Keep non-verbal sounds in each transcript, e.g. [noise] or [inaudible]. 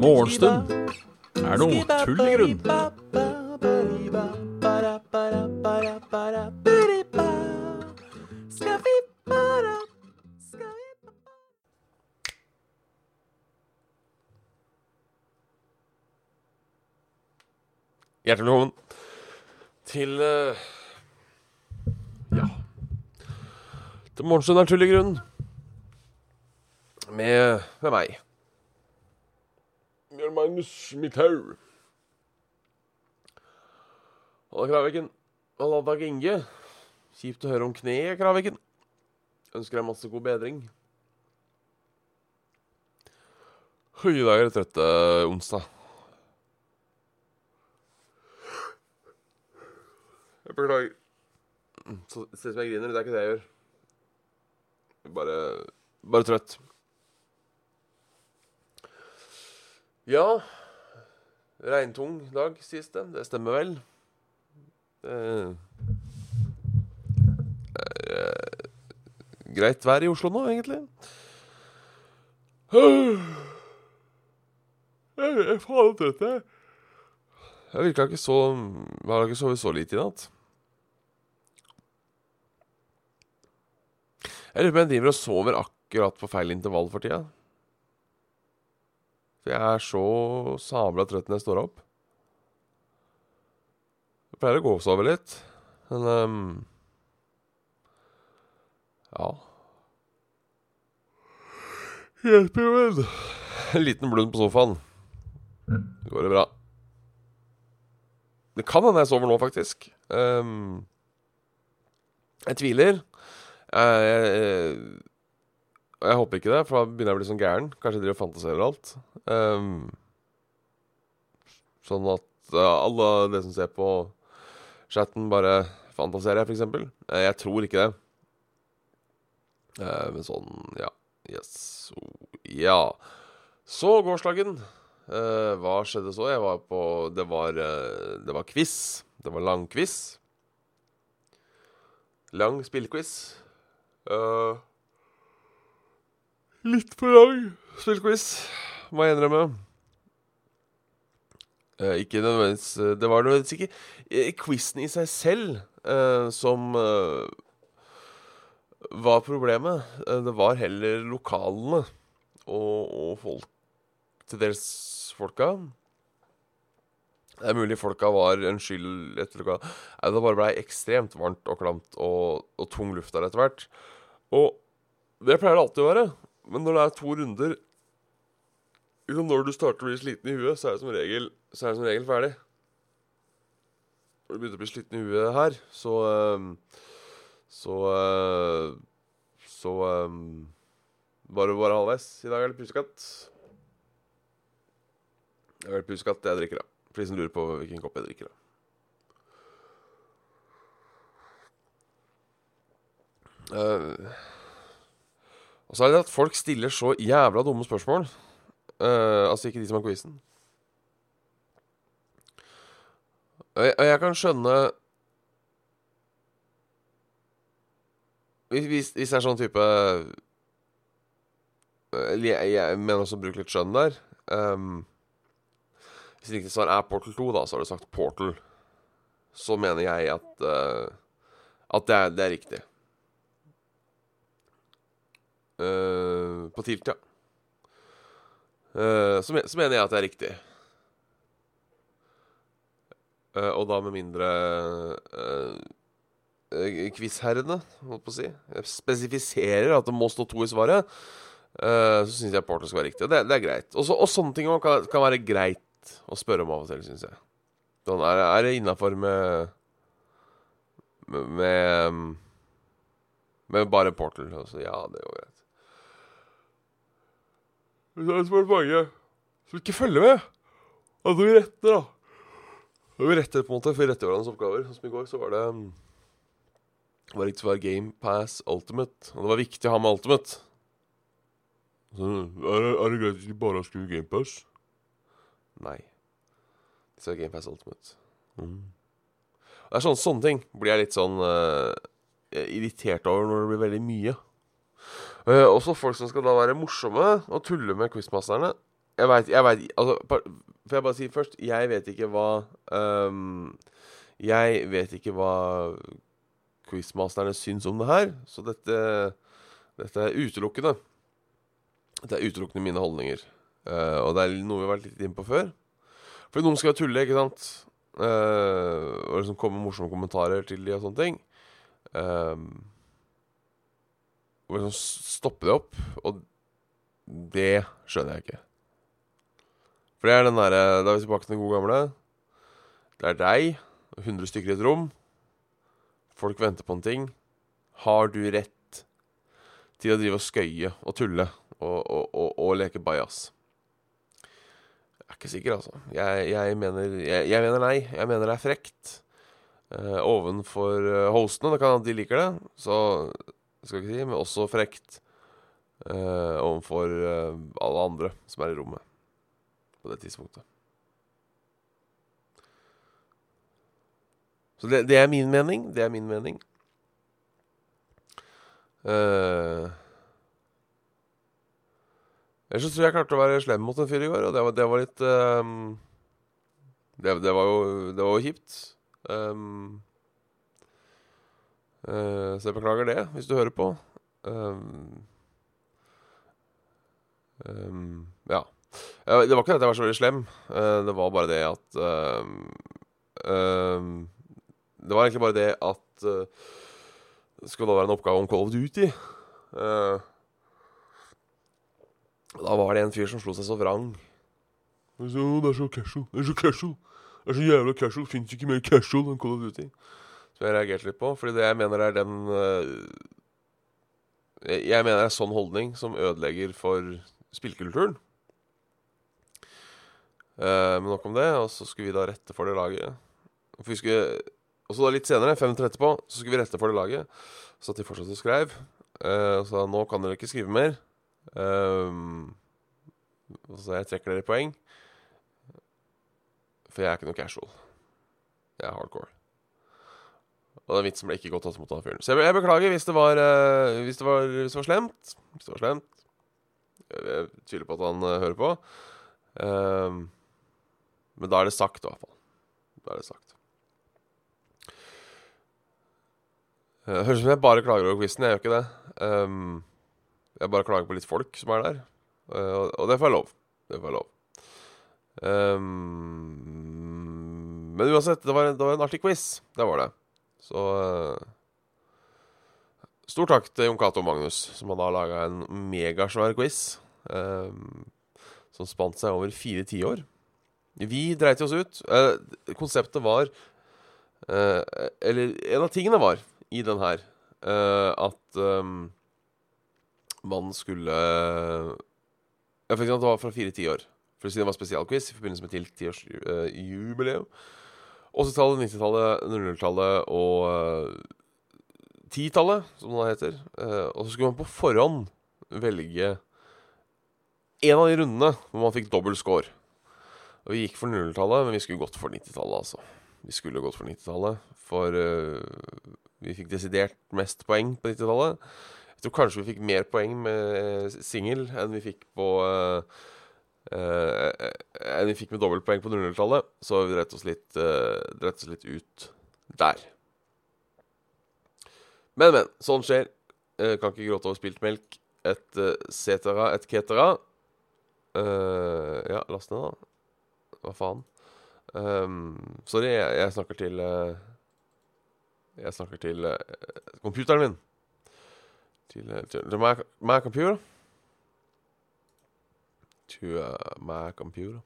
Morgenstund er noe tull i grunn. Hjertelig velkommen til eh, Ja Til Morgenstund er tull i grunn. Med, med meg. Bjørn Magnus Midthaug. Halla, Kraviken. Halla, Dag Inge. Kjipt å høre om kneet, Kraviken. Ønsker deg masse god bedring. I dag er det trøtte onsdag. Jeg beklager. Så ser ut som jeg griner. Det er ikke det jeg gjør. Bare, bare trøtt. Ja Regntung dag, sies det. Det stemmer vel. Det er eh, greit vær i Oslo nå, egentlig. Jeg er faen trøtt, jeg. Jeg ikke så Har ikke sovet så lite i natt. Jeg lurer på om jeg driver og sover akkurat på feil intervall for tida. For jeg er så sabla trøtt når jeg står opp. Jeg pleier å gå og sove litt, men um, Ja. Hjelper jo en. En liten blund på sofaen. Går det bra. Det kan hende jeg sover nå, faktisk. Um, jeg tviler. Jeg, jeg, jeg håper ikke det, for da begynner jeg å bli sånn gæren. Kanskje jeg driver og fantaserer alt. Um, sånn at uh, alle de som ser på chatten, bare fantaserer jeg, f.eks. Jeg tror ikke det. Uh, men sånn, ja. Yes. Så, ja. Så gårsdagen. Uh, hva skjedde så? Jeg var på Det var, uh, det var quiz. Det var lang quiz. Lang spillquiz. Eh, litt for lang spillquiz, må jeg innrømme. Uh, ikke nødvendigvis eh, Det var nødvendigvis ikke eh, quizen i seg selv som var problemet. Det var heller lokalene og, og folk til dels folka. Det er mulig folka var en skyld etter klokka Nei, Det bare blei ekstremt varmt og klamt og, og tung luft der etter hvert. Og det pleier det alltid å være. Men når det er to runder liksom Når du starter å bli sliten i huet, så er det som regel, så er det som regel ferdig. Når du begynner å bli sliten i huet her, så ehm, Så eh, Så ehm, Bare, bare halvveis. I dag er det pusekatt. Det er vel pusekatt jeg drikker, da. For de som lurer på hvilken kopp jeg drikker. Eh, og så er det at folk stiller så jævla dumme spørsmål. Uh, altså ikke de som har quizen. Og jeg, jeg kan skjønne Hvis, hvis, det er sånn type Eller jeg, jeg mener også å bruke litt skjønn der. Um, hvis riktig svar er Portal 2, da, så har du sagt Portal. Så mener jeg at uh, At det er, det er riktig. Uh, på Tilt, ja. Uh, så, men, så mener jeg at det er riktig. Og da med mindre quizherrene, holdt på å si, spesifiserer at det må stå to i svaret, så syns jeg Portal skal være riktig. Og det, det er greit. Også, og sånne ting kan, kan være greit å spørre om av og til, syns jeg. Sånn, er, er det innafor med med, med bare Portal? Altså, ja, det går greit. Men så har det så mange som ikke følger med. At vi retter, da. Vi retter på en måte, for vi retter hverandres oppgaver. Som i går, så var det det var riktig svar Game Pass Ultimate. Og det var viktig å ha med Ultimate. Så, er, det, er det greit hvis de bare har skrevet Game Pass? Nei. De sa Game Pass Ultimate. Mm. Det er sånne, sånne ting blir jeg litt sånn uh, eh, irritert over når det blir veldig mye. Uh, også folk som skal da være morsomme og tulle med quizmasterne. Jeg veit jeg vet, altså, Får jeg bare si først Jeg vet ikke hva um, Jeg vet ikke hva quizmasterne syns om det her. Så dette, dette er utelukkende Dette er utelukkende mine holdninger. Uh, og det er noe vi har vært litt inne på før. For noen skal tulle, ikke sant? Uh, og liksom komme morsomme kommentarer til de og sånne ting. Uh, og liksom stoppe det opp. Og det skjønner jeg ikke. For det er den derre Da er vi tilbake til den gode gamle. Det er deg, 100 stykker i et rom. Folk venter på en ting. Har du rett til å drive og skøye og tulle og, og, og, og leke bajas? Jeg er ikke sikker, altså. Jeg, jeg, mener, jeg, jeg, mener, nei. Jeg mener det er frekt. Uh, ovenfor uh, hostene. Det kan hende de liker det, så skal ikke si, men også frekt uh, overfor uh, alle andre som er i rommet på det tidspunktet. Så det, det, er min mening. Det er min mening. Uh, ellers så tror jeg jeg klarte å være slem mot en fyr i går, og det var, det var litt um, det, det, var jo, det var jo kjipt. Um, uh, så jeg beklager det, hvis du hører på. Um, ja. Det var ikke at jeg var så veldig slem. Uh, det var bare det at det var egentlig bare det at uh, det skulle da være en oppgave om Call of Duty. Uh, da var det en fyr som slo seg så vrang. Det er så casual. Det er så casual. Det er så jævla casual. Fins ikke mer casual enn Call Duty. Som jeg reagerte litt på. Fordi det jeg mener er den uh, Jeg mener det er sånn holdning som ødelegger for spillkulturen. Uh, men nok om det. Og så skulle vi da rette for det laget. For vi skulle og så da litt senere, fem minutter etterpå, så skulle vi rette for det laget. Så at de fortsatte å skrev. Uh, og sa nå kan dere ikke skrive mer. Um, så jeg trekker dere poeng. For jeg er ikke noe casual. Jeg er hardcore. Og den vitsen ble ikke godt tatt imot av fyren. Så jeg, jeg, beklager hvis det, var, uh, hvis, det var, hvis det var slemt. Hvis det var slemt. Jeg, jeg tviler på at han uh, hører på. Um, men da er det sagt, i hvert fall. Da er det sagt. Eh, høres ut som jeg bare klager over quizen. Jeg gjør ikke det. Um, jeg bare klager på litt folk som er der. Uh, og det får jeg lov. Det får jeg lov. Um, men uansett, det var, det en artig quiz. Det var det. Så uh, Stor takk til Jon Cato og Magnus, som hadde laga en megasvær quiz. Um, som spant seg over fire tiår. Vi dreit oss ut. Uh, konseptet var Eller en av tingene var i den her at um, man skulle Ja, for eksempel det var fra fire tiår. For å si det var spesialquiz i forbindelse med til tiårsjubileum. Uh, 80-tallet, 90-tallet, 00-tallet og uh, 10-tallet, som det heter. Uh, og så skulle man på forhånd velge en av de rundene hvor man fikk dobbel score. Og vi gikk for 00-tallet, men vi skulle gått for 90-tallet, altså. Vi skulle gått for 90-tallet, for uh, vi fikk desidert mest poeng på 90-tallet. Jeg tror kanskje vi fikk mer poeng med eh, singel enn vi fikk på uh, uh, Enn vi fikk med dobbeltpoeng på 00-tallet. Så vi dreit oss, uh, oss, litt ut der. Men, men. Sånn skjer. Uh, kan ikke gråte over spilt melk. Et uh, cetera, et cetera. ja, last ned, da. Hva faen? Um, sorry, jeg, jeg snakker til jeg snakker til computeren min. Til my, my, computer. To uh, my computer.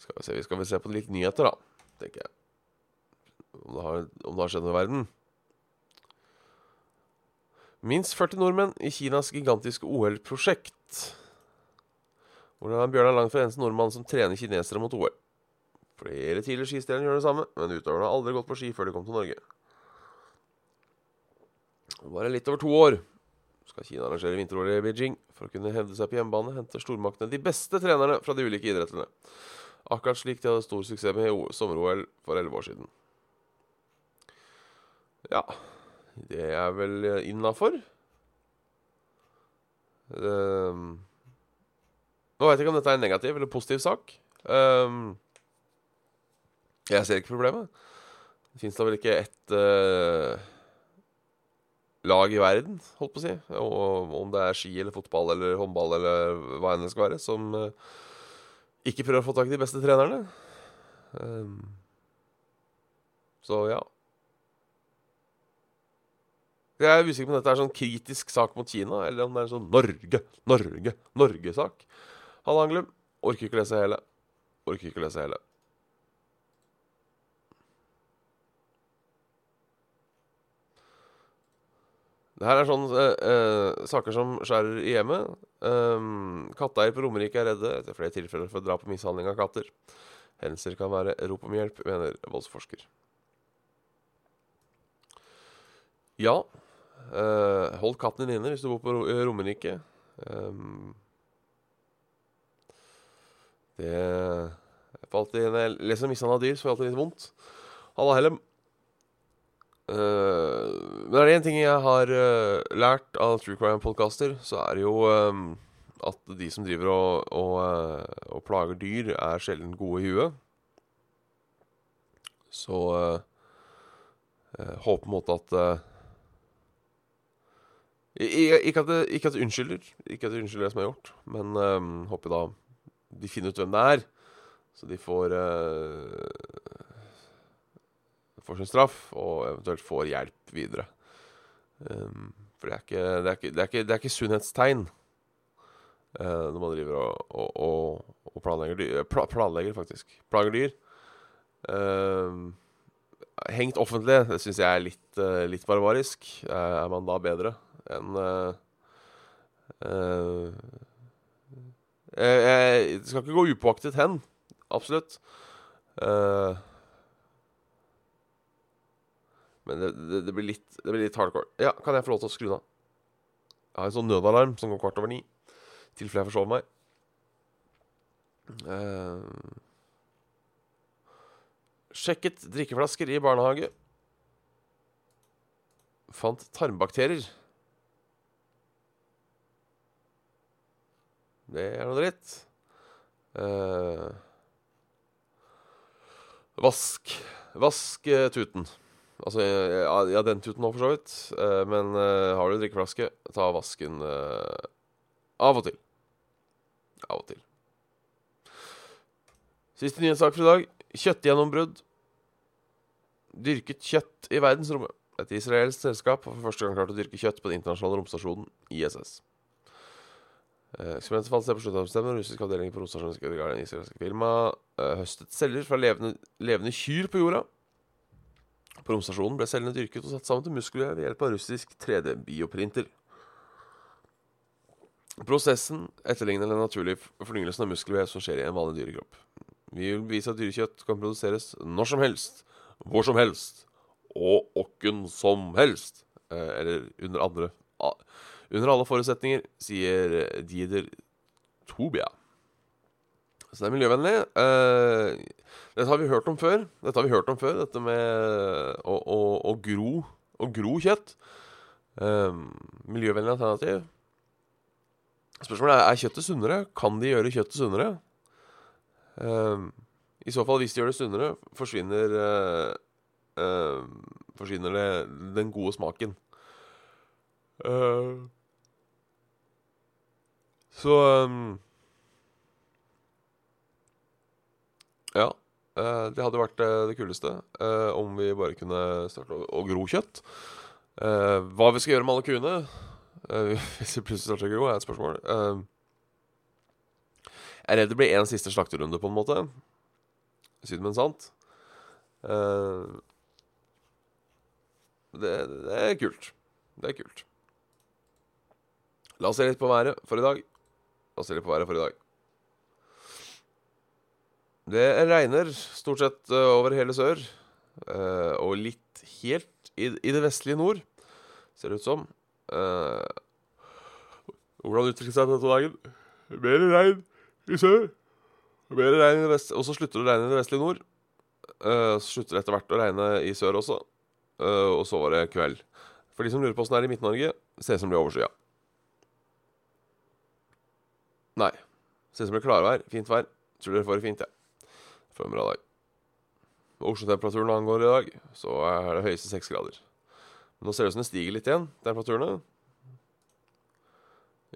Skal vi se, vi skal vel se på litt nyheter, da. Tenker jeg. Om det har, om det har skjedd noe i verden. Minst 40 nordmenn i Kinas gigantiske OL-prosjekt. Hvordan Bjørnar langt fra eneste nordmann som trener kinesere mot OL. Flere tidligere skistjerner gjør det samme, men utøverne har aldri gått på ski før de kom til Norge. Bare litt over to år skal Kina arrangere vinter-OL i Beijing. For å kunne hevde seg på hjemmebane henter stormaktene de beste trenerne fra de ulike idrettene. Akkurat slik de hadde stor suksess med sommer-OL for elleve år siden. Ja Det er vel innafor. Um, nå veit jeg ikke om dette er en negativ eller positiv sak. Um, jeg ser ikke problemet. Det fins da vel ikke ett uh, lag i verden, holdt på å si, og, om det er ski eller fotball eller håndball eller hva enn det skal være, som uh, ikke prøver å få tak i de beste trenerne. Um, så ja. Jeg er usikker på om dette er sånn kritisk sak mot Kina, eller om det er en sånn Norge, Norge, Norge-sak. Halla, Anglum. Orker ikke lese hele. Orker ikke lese hele. Det her er sånne uh, saker som skjærer i hjemmet. Um, Katteeier på Romerike er redde etter flere tilfeller for drap og mishandling av katter. Hendelser kan være rop om hjelp, mener voldsforsker. Ja, uh, hold katten din inne hvis du bor på Romerike. Um, det får alltid, Når jeg leser om mishandla dyr, så får jeg alltid litt vondt. Halla, Hellem. Uh, men er det én ting jeg har uh, lært av True Crime-podkaster, så er det jo um, at de som driver og, og, uh, og, plager dyr, er sjelden gode i huet. Så jeg håper på en måte at ikke at, det, ikke at det unnskylder, ikke at det unnskylder det som er gjort, men håper da de finner ut hvem det er, så de får får sin straff, og eventuelt får hjelp videre. Um, for det er ikke, det er ikke, det er ikke, det er ikke sunnhetstegn uh, når man driver og, og, og planlegger dyr pla, Planlegger, faktisk. Plager dyr. Um, hengt offentlig, det syns jeg er litt, uh, litt barbarisk. er man da bedre enn jeg, jeg, skal ikke gå upåaktet hen. Absolutt. Uh, men det, det, det, blir litt, det, blir litt, hardcore. Ja, kan jeg få lov til å skru den av? Jeg har en sånn nødalarm som går kvart over ni. I tilfelle jeg forsover meg. Uh, sjekket drikkeflasker i barnehage. Fant tarmbakterier. Det er noe dritt. Uh, vask Vask tuten. Altså, ja, ja den tuten òg, for så vidt. Uh, men uh, har du en drikkeflaske, ta vasken uh, av og til. Av og til. Siste nyhetssak for i dag. Kjøttgjennombrudd. Dyrket kjøtt i verdensrommet. Et israelsk selskap har for første gang klart å dyrke kjøtt på den internasjonale romstasjonen ISS. Eksperimentet fant sted på slutten av september. Russisk avdeling på romstasjonen israelske firma høstet celler fra levende, levende kyr på jorda på romstasjonen ble cellene dyrket og satt sammen til muskler ved hjelp av russisk 3D-bioprinter. Prosessen etterligner den naturlige fornyelsen av muskelvev som skjer i en vanlig dyrekropp. Vi vil bevise at dyrekjøtt kan produseres når som helst, hvor som helst og åkken som helst. Eh, eller under andre Under alle forutsetninger, sier Dieder Tobia. Så det er miljøvennlig. Uh, dette har vi hørt om før. Dette har vi hørt om før, dette med å, å, å gro, gro kjøtt. Um, miljøvennlig alternativ. Spørsmålet er er kjøttet sunnere. Kan de gjøre kjøttet sunnere? Um, I så fall, hvis de gjør det sunnere, forsvinner uh, uh, Forsvinner det den gode smaken. Uh, så um, Ja. Eh, det hadde vært eh, det kuleste eh, om vi bare kunne starte å gro kjøtt. Hva vi skal gjøre med alle kuene [laughs] hvis vi plutselig starter å gro, er et spørsmål. Jeg er redd det blir én siste slakterunde, på en måte. Siden men sant. Det, det, er kult. Det er kult. La oss se litt på været for i dag. La oss se litt på været for i dag. Det regner stort sett uh, over hele sør, uh, og litt helt i, det vestlige nord, ser det ut som. Uh, hvordan utvikler seg denne dagen? Mer regn i sør, mer regn i vest, og så slutter det å regne i det vestlige nord. så slutter det etter hvert å regne i sør også, og så var det kveld. For de som lurer på åssen det er i Midt-Norge, ser ut som det blir overskya. Nei. Ser ut som det blir klarvær. Fint vær. Tror dere får det fint, jeg. Ja. Får en bra dag. Oslo-temperaturen angår i dag, så er det høyeste seks grader. Men nå ser det ut som det stiger litt igjen, temperaturene.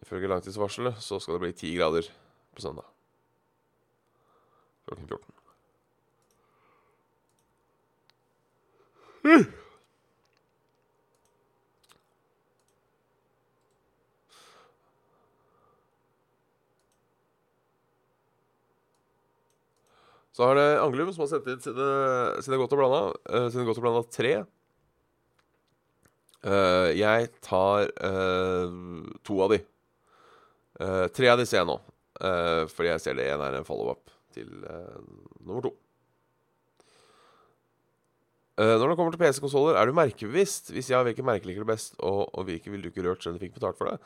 Ifølge langtidsvarselet så skal det bli ti grader på søndag. Klokken 14. Mm. Så har det Anglum, som har sendt inn sine, sine godt og blanda. Uh, sine godt og blanda tre. Uh, jeg tar uh, to av de. tre av de ser jeg nå. fordi jeg ser det ene er en follow-up til nummer to. når det kommer til PC-konsoller, er du merkebevisst? Hvis ja, hvilke merker liker du best, og, og hvilke ville du ikke rørt selv om du fikk betalt for det?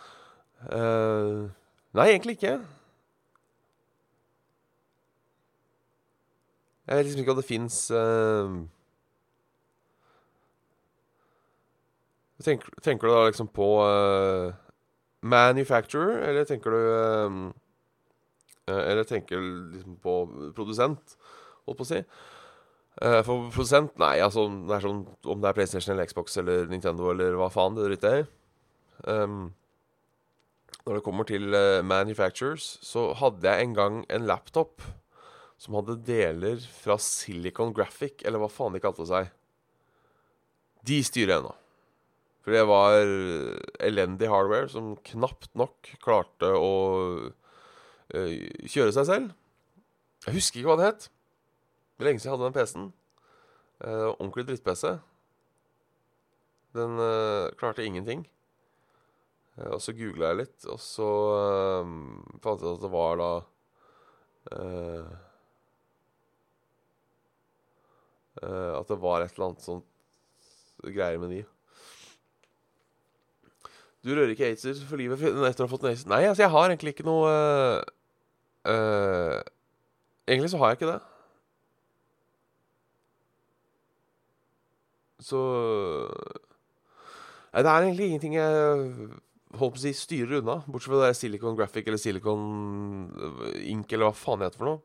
nei, egentlig ikke. Jeg vet liksom ikke om det fins uh, tenker, tenker, du da liksom på uh, manufacturer, eller tenker du uh, Eller tenker liksom på produsent, holdt på å si? for produsent, nei, altså det er sånn, om det er PlayStation eller Xbox eller Nintendo eller hva faen det driter jeg i. Um, når det kommer til manufacturers, så hadde jeg en gang en laptop som hadde deler fra Silicon Graphic, eller hva faen de kalte seg. De styrer ennå. For det var elendig hardware som knapt nok klarte å uh, kjøre seg selv. Jeg husker ikke hva det het. Det lenge siden jeg hadde den PC-en. Uh, ordentlig dritt-PC. Den uh, klarte ingenting. Uh, og så googla jeg litt, og så fant jeg ut at det var da Uh, at det var et eller annet sånt greier med de. Du rører ikke Acer for livet etter å ha fått en Acer? Nei, altså, jeg har egentlig ikke noe uh, uh, Egentlig så har jeg ikke det. Så Nei, det er egentlig ingenting jeg holdt på å si styrer unna, bortsett fra det Silicon Graphic eller Silicon Ink eller hva faen det heter for noe.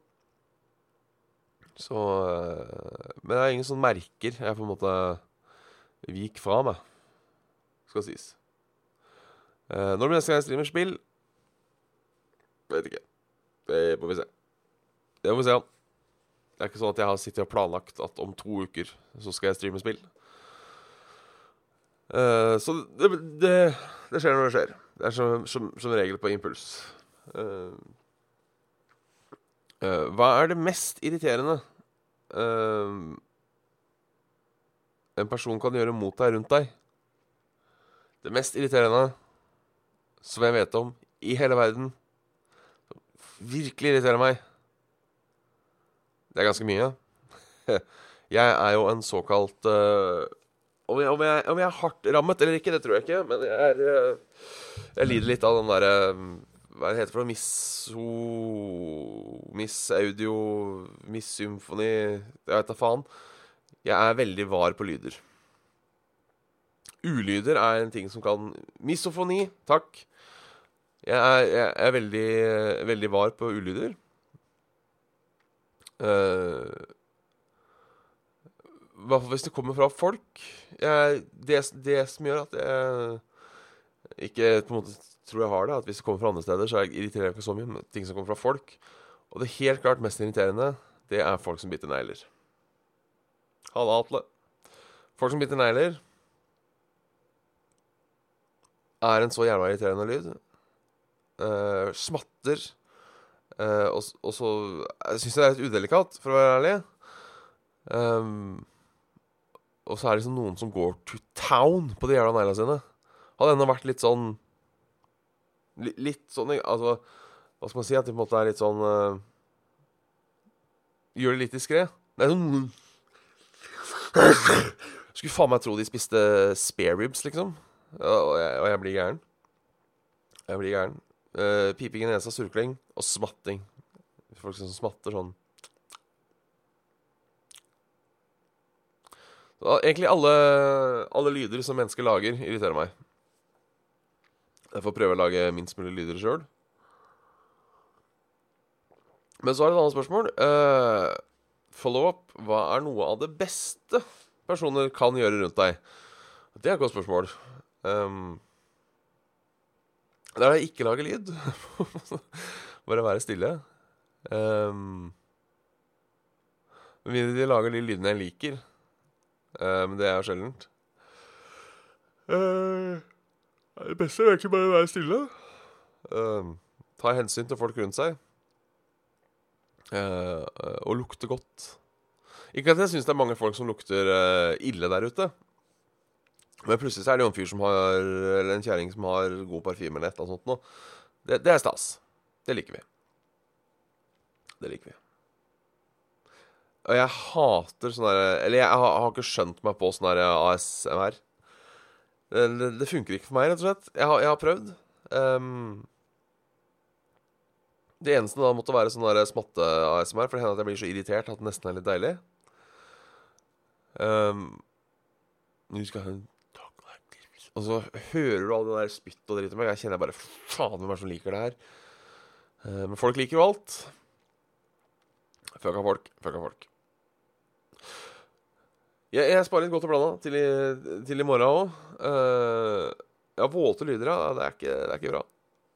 Så eh, Men det er ingen sånne merker jeg på en måte vik fra meg, skal sies. Uh, når blir neste gang jeg streamer spill? Vet ikke. Det får vi se. Det får vi se an. Det er ikke sånn at jeg har sittet og planlagt at om to uker så skal jeg streame spill. Uh, så det, det, det, skjer når det skjer. Det er som, som, som regel på impuls. Uh, Uh, hva er det mest irriterende uh, en person kan gjøre mot deg, rundt deg? Det mest irriterende som jeg vet om i hele verden, som virkelig irriterer meg Det er ganske mye. [laughs] jeg er jo en såkalt uh, om, jeg, om, jeg, om, jeg, er hardt rammet eller ikke, det tror jeg ikke, men jeg, er, jeg lider litt av den derre hva heter det for noe? Misso... Miss Audio Miss Symfoni Jeg vet da faen. Jeg er veldig var på lyder. Ulyder er en ting som kan Misofoni, takk. Jeg er, jeg er veldig, veldig var på ulyder. Uh, I hvert fall hvis det kommer fra folk. Jeg, det, det, som gjør at jeg ikke på en måte tror jeg har det, at hvis det kommer fra andre steder, så irriterer jeg ikke så mye. Men ting som kommer fra folk. Og det helt klart mest irriterende, det er folk som biter negler. Halla, Atle. Folk som biter negler er en så jævla irriterende lyd. Uh, smatter. Uh, og, og, så Jeg det er litt udelikat, for å være ærlig. Um, og så er det liksom noen som går to town på de jævla neglene sine. Hadde ennå vært litt sånn Litt sånn Altså, hva skal man si? At det på en måte er litt sånn uh, Gjør det litt diskré. Det er sånn [clears throat] Skulle faen meg tro de spiste spare ribs, liksom. Og jeg, og jeg blir gæren. Jeg blir gæren. Uh, piping i nesa, surkling og smatting. Folk som smatter sånn Egentlig alle, alle lyder som mennesker lager, irriterer meg. Jeg får prøve å lage minst mulig lyder sjøl. Men så er det et annet spørsmål. Uh, Follow-up. Hva er noe av det beste personer kan gjøre rundt deg? Det er et godt spørsmål. Um, det er å ikke lage lyd. [laughs] Bare være stille. Um, mindre de lager de lydene jeg liker. Men men det er jo sjeldent. Uh, det beste er egentlig bare å være stille. Uh, ta hensyn til folk rundt seg. Uh, og lukte godt. Ikke at jeg syns det er mange folk som lukter uh, ille der ute. Men plutselig så er det jo en fyr som har Eller en kjerring som har god parfyme eller et eller annet sånt noe. Det, det er stas. Det liker vi. Det liker vi. Og jeg hater sånn derre Eller jeg har, har, ikke skjønt meg på sånn ASMR. Det, det, funker ikke for meg, rett og slett. Jeg har, jeg har prøvd. Um, det eneste da måtte være sånn smatte-ASMR, for det hender at jeg blir så irritert at det nesten er litt deilig. Um, og så hører du all det der spytt og dritt med. Jeg kjenner bare Faen, hvem er det som liker det her? Uh, men folk liker jo alt. Fuck av folk. Fuck av folk. Jeg, jeg sparer litt godt og blanda til, til, i morgen òg. Uh, ja, våte lyder, ja. Det er, ikke, det er ikke bra.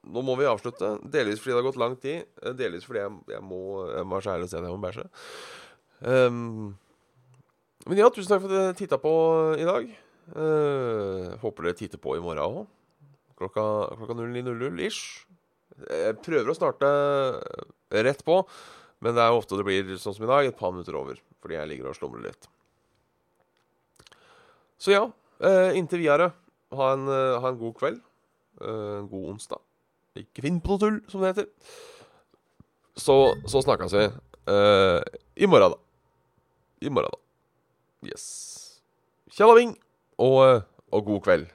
Nå må vi avslutte. Delvis fordi det har gått lang tid. Eh, delvis fordi jeg, jeg må, jeg må være så ærlig å si at jeg må bæsje. Um, men ja, tusen takk for at dere titta på i dag. Uh, håper dere titter på i morgen òg. Klokka, klokka 09.00 ish. Jeg prøver å starte rett på, men det er ofte det blir sånn som i dag, et par minutter over. Fordi jeg ligger og slumrer litt. Så ja, uh, inntil videre, ha en, uh, ha en god kveld. en god onsdag. Ikke finn på noe tull, som det heter. Så, så snakkes vi uh, i morgen, da. I morgen, da. Yes. Tjallaving og, og god kveld.